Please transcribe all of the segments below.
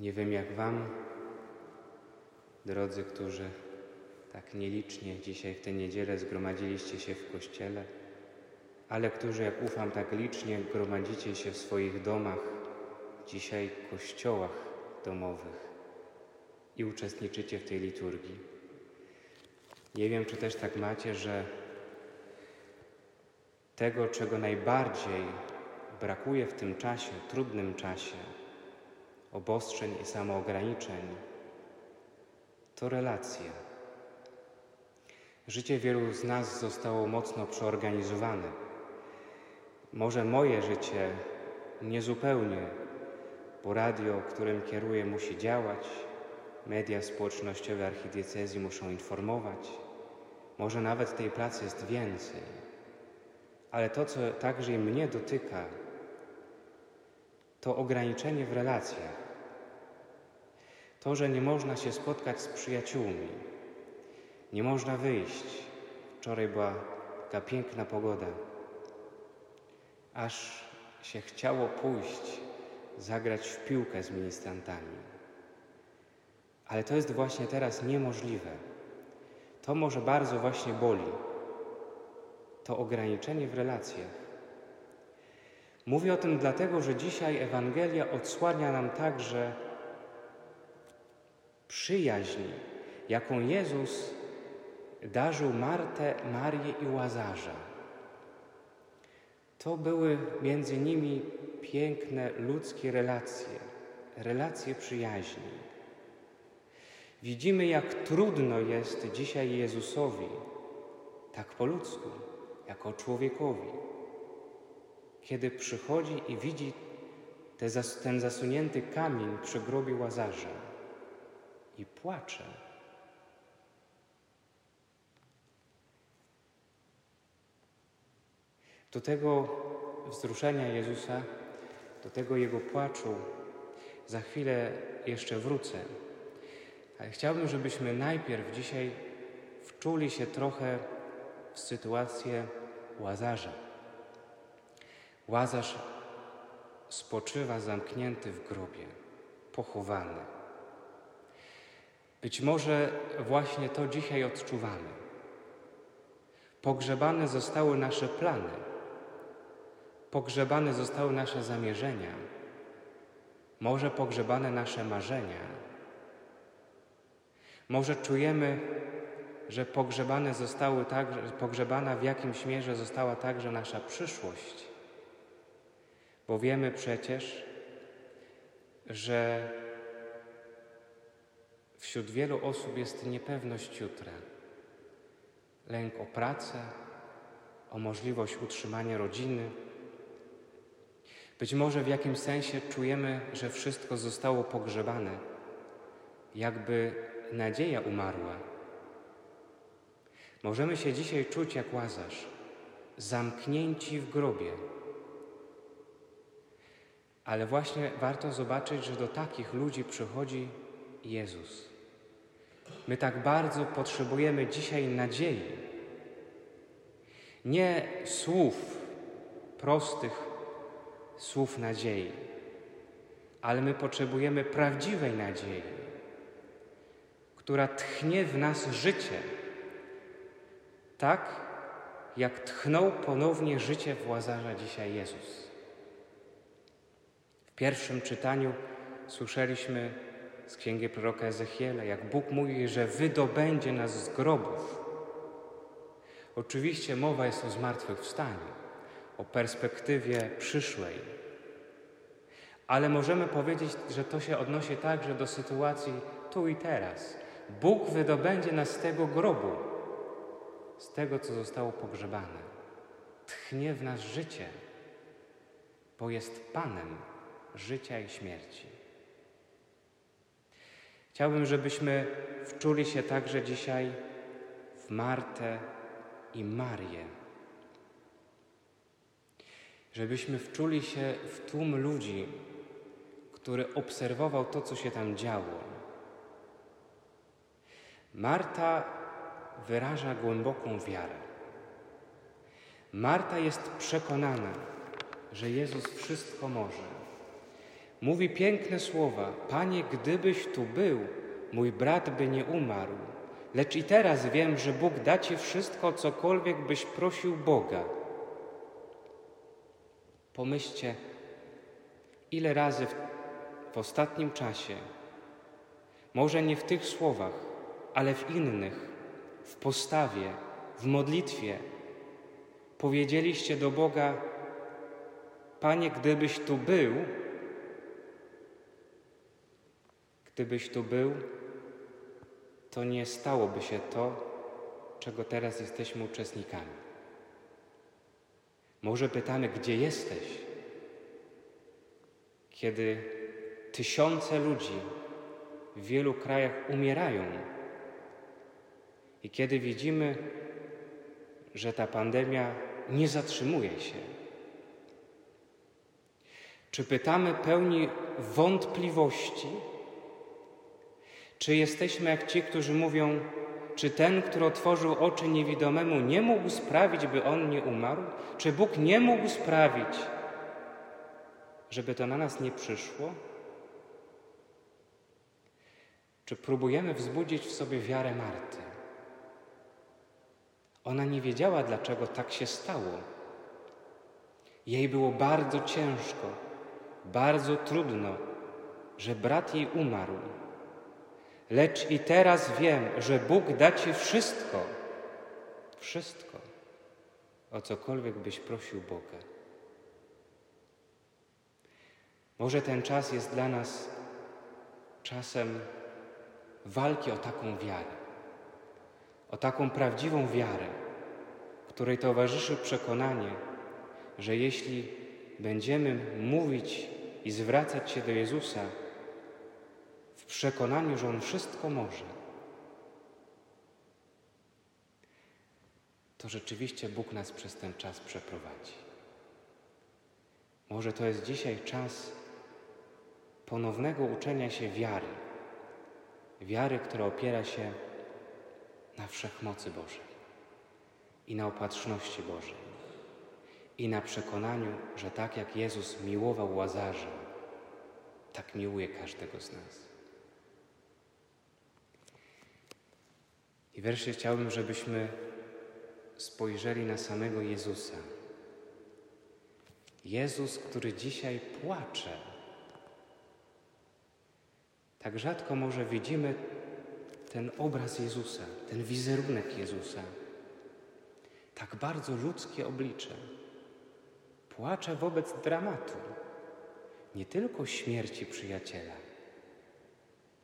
Nie wiem jak Wam, drodzy, którzy tak nielicznie dzisiaj w tę niedzielę zgromadziliście się w kościele, ale którzy, jak ufam, tak licznie gromadzicie się w swoich domach, dzisiaj kościołach domowych i uczestniczycie w tej liturgii. Nie wiem, czy też tak macie, że tego, czego najbardziej brakuje w tym czasie, trudnym czasie, obostrzeń i samoograniczeń, to relacja. Życie wielu z nas zostało mocno przeorganizowane. Może moje życie niezupełnie, bo radio, którym kieruję, musi działać, media społecznościowe archidiecezji muszą informować, może nawet tej pracy jest więcej. Ale to, co także i mnie dotyka, to ograniczenie w relacjach. To, że nie można się spotkać z przyjaciółmi, nie można wyjść. Wczoraj była taka piękna pogoda, aż się chciało pójść, zagrać w piłkę z ministrantami. Ale to jest właśnie teraz niemożliwe. To może bardzo właśnie boli. To ograniczenie w relacjach. Mówię o tym dlatego, że dzisiaj Ewangelia odsłania nam także przyjaźń, jaką Jezus darzył Martę, Marię i Łazarza. To były między nimi piękne ludzkie relacje, relacje przyjaźni. Widzimy, jak trudno jest dzisiaj Jezusowi, tak po ludzku, jako człowiekowi, kiedy przychodzi i widzi te, ten zasunięty kamień przy grobie Łazarza i płacze. Do tego wzruszenia Jezusa, do tego Jego płaczu za chwilę jeszcze wrócę. Ale chciałbym, żebyśmy najpierw dzisiaj wczuli się trochę w sytuację Łazarza. Łazarz spoczywa zamknięty w grobie, pochowany. Być może właśnie to dzisiaj odczuwamy. Pogrzebane zostały nasze plany, pogrzebane zostały nasze zamierzenia, może pogrzebane nasze marzenia. Może czujemy, że pogrzebane zostały także, pogrzebana w jakimś mierze została także nasza przyszłość. Bo wiemy przecież, że wśród wielu osób jest niepewność jutra, lęk o pracę, o możliwość utrzymania rodziny. Być może w jakimś sensie czujemy, że wszystko zostało pogrzebane, jakby nadzieja umarła. Możemy się dzisiaj czuć jak łazarz, zamknięci w grobie. Ale właśnie warto zobaczyć, że do takich ludzi przychodzi Jezus. My tak bardzo potrzebujemy dzisiaj nadziei. Nie słów, prostych słów nadziei, ale my potrzebujemy prawdziwej nadziei, która tchnie w nas życie, tak jak tchnął ponownie życie w Łazarza dzisiaj Jezus. W pierwszym czytaniu słyszeliśmy z księgi proroka Ezechiela, jak Bóg mówi, że wydobędzie nas z grobów. Oczywiście mowa jest o zmartwychwstaniu, o perspektywie przyszłej. Ale możemy powiedzieć, że to się odnosi także do sytuacji tu i teraz. Bóg wydobędzie nas z tego grobu, z tego, co zostało pogrzebane. Tchnie w nas życie, bo jest Panem życia i śmierci. Chciałbym, żebyśmy wczuli się także dzisiaj w Martę i Marię. Żebyśmy wczuli się w tłum ludzi, który obserwował to, co się tam działo. Marta wyraża głęboką wiarę. Marta jest przekonana, że Jezus wszystko może. Mówi piękne słowa: Panie, gdybyś tu był, mój brat by nie umarł. Lecz i teraz wiem, że Bóg da ci wszystko, cokolwiek byś prosił Boga. Pomyślcie, ile razy w, w ostatnim czasie, może nie w tych słowach, ale w innych, w postawie, w modlitwie, powiedzieliście do Boga: Panie, gdybyś tu był, gdybyś tu był, to nie stałoby się to, czego teraz jesteśmy uczestnikami. Może pytamy, gdzie jesteś, kiedy tysiące ludzi w wielu krajach umierają i kiedy widzimy, że ta pandemia nie zatrzymuje się. Czy pytamy pełni wątpliwości, czy jesteśmy jak ci, którzy mówią, czy ten, który otworzył oczy niewidomemu, nie mógł sprawić, by on nie umarł? Czy Bóg nie mógł sprawić, żeby to na nas nie przyszło? Czy próbujemy wzbudzić w sobie wiarę Marty? Ona nie wiedziała, dlaczego tak się stało. Jej było bardzo ciężko, bardzo trudno, że brat jej umarł. Lecz i teraz wiem, że Bóg da Ci wszystko, wszystko, o cokolwiek byś prosił Boga. Może ten czas jest dla nas czasem walki o taką wiarę, o taką prawdziwą wiarę, której towarzyszy przekonanie, że jeśli będziemy mówić i zwracać się do Jezusa, przekonaniu, że On wszystko może, to rzeczywiście Bóg nas przez ten czas przeprowadzi. Może to jest dzisiaj czas ponownego uczenia się wiary. Wiary, która opiera się na wszechmocy Bożej i na opatrzności Bożej i na przekonaniu, że tak jak Jezus miłował Łazarza, tak miłuje każdego z nas. I wreszcie chciałbym, żebyśmy spojrzeli na samego Jezusa. Jezus, który dzisiaj płacze. Tak rzadko może widzimy ten obraz Jezusa, ten wizerunek Jezusa. Tak bardzo ludzkie oblicze. Płacze wobec dramatu, nie tylko śmierci przyjaciela,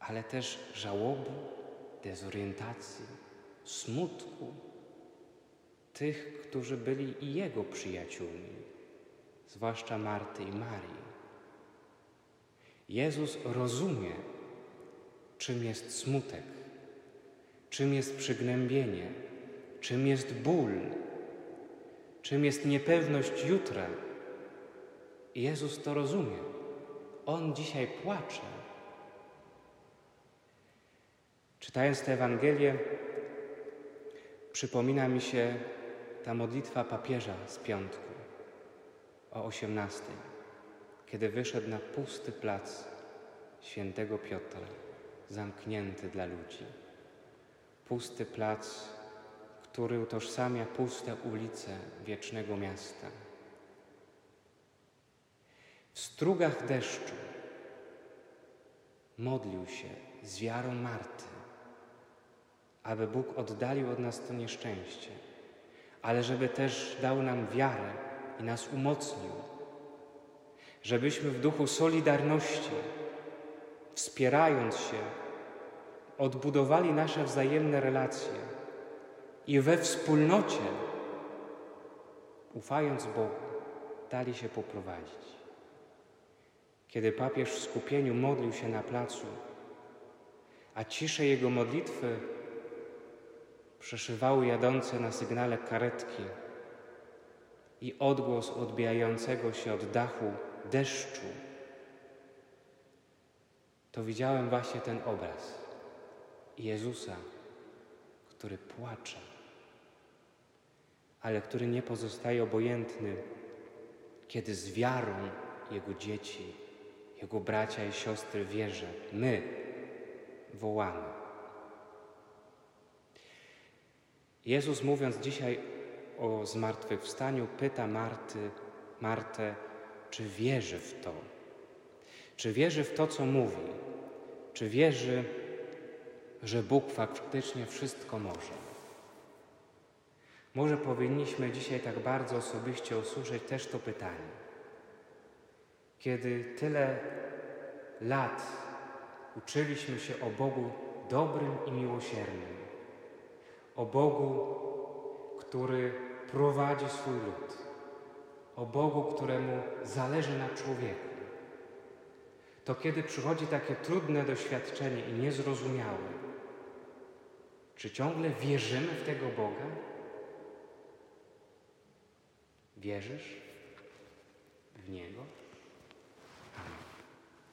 ale też żałoby, dezorientacji, smutku tych, którzy byli i Jego przyjaciółmi, zwłaszcza Marty i Marii. Jezus rozumie, czym jest smutek, czym jest przygnębienie, czym jest ból, czym jest niepewność jutra. Jezus to rozumie. On dzisiaj płacze Czytając tę Ewangelię, przypomina mi się ta modlitwa papieża z piątku o osiemnastej, kiedy wyszedł na pusty plac świętego Piotra, zamknięty dla ludzi. Pusty plac, który utożsamia puste ulice wiecznego miasta. W strugach deszczu modlił się z wiarą Marty aby Bóg oddalił od nas to nieszczęście, ale żeby też dał nam wiarę i nas umocnił, żebyśmy w duchu solidarności, wspierając się, odbudowali nasze wzajemne relacje i we wspólnocie, ufając Bogu, dali się poprowadzić. Kiedy papież w skupieniu modlił się na placu, a ciszę jego modlitwy przeszywały jadące na sygnale karetki i odgłos odbijającego się od dachu deszczu, to widziałem właśnie ten obraz Jezusa, który płacze, ale który nie pozostaje obojętny, kiedy z wiarą Jego dzieci Jego bracia i siostry wierzę, my wołamy. Jezus mówiąc dzisiaj o zmartwychwstaniu, pyta Marty, Martę, czy wierzy w to? Czy wierzy w to, co mówi? Czy wierzy, że Bóg faktycznie wszystko może? Może powinniśmy dzisiaj tak bardzo osobiście usłyszeć też to pytanie. Kiedy tyle lat uczyliśmy się o Bogu dobrym i miłosiernym, o Bogu, który prowadzi swój lud, o Bogu, któremu zależy na człowieku, to kiedy przychodzi takie trudne doświadczenie i niezrozumiałe, czy ciągle wierzymy w tego Boga? Wierzysz w Niego?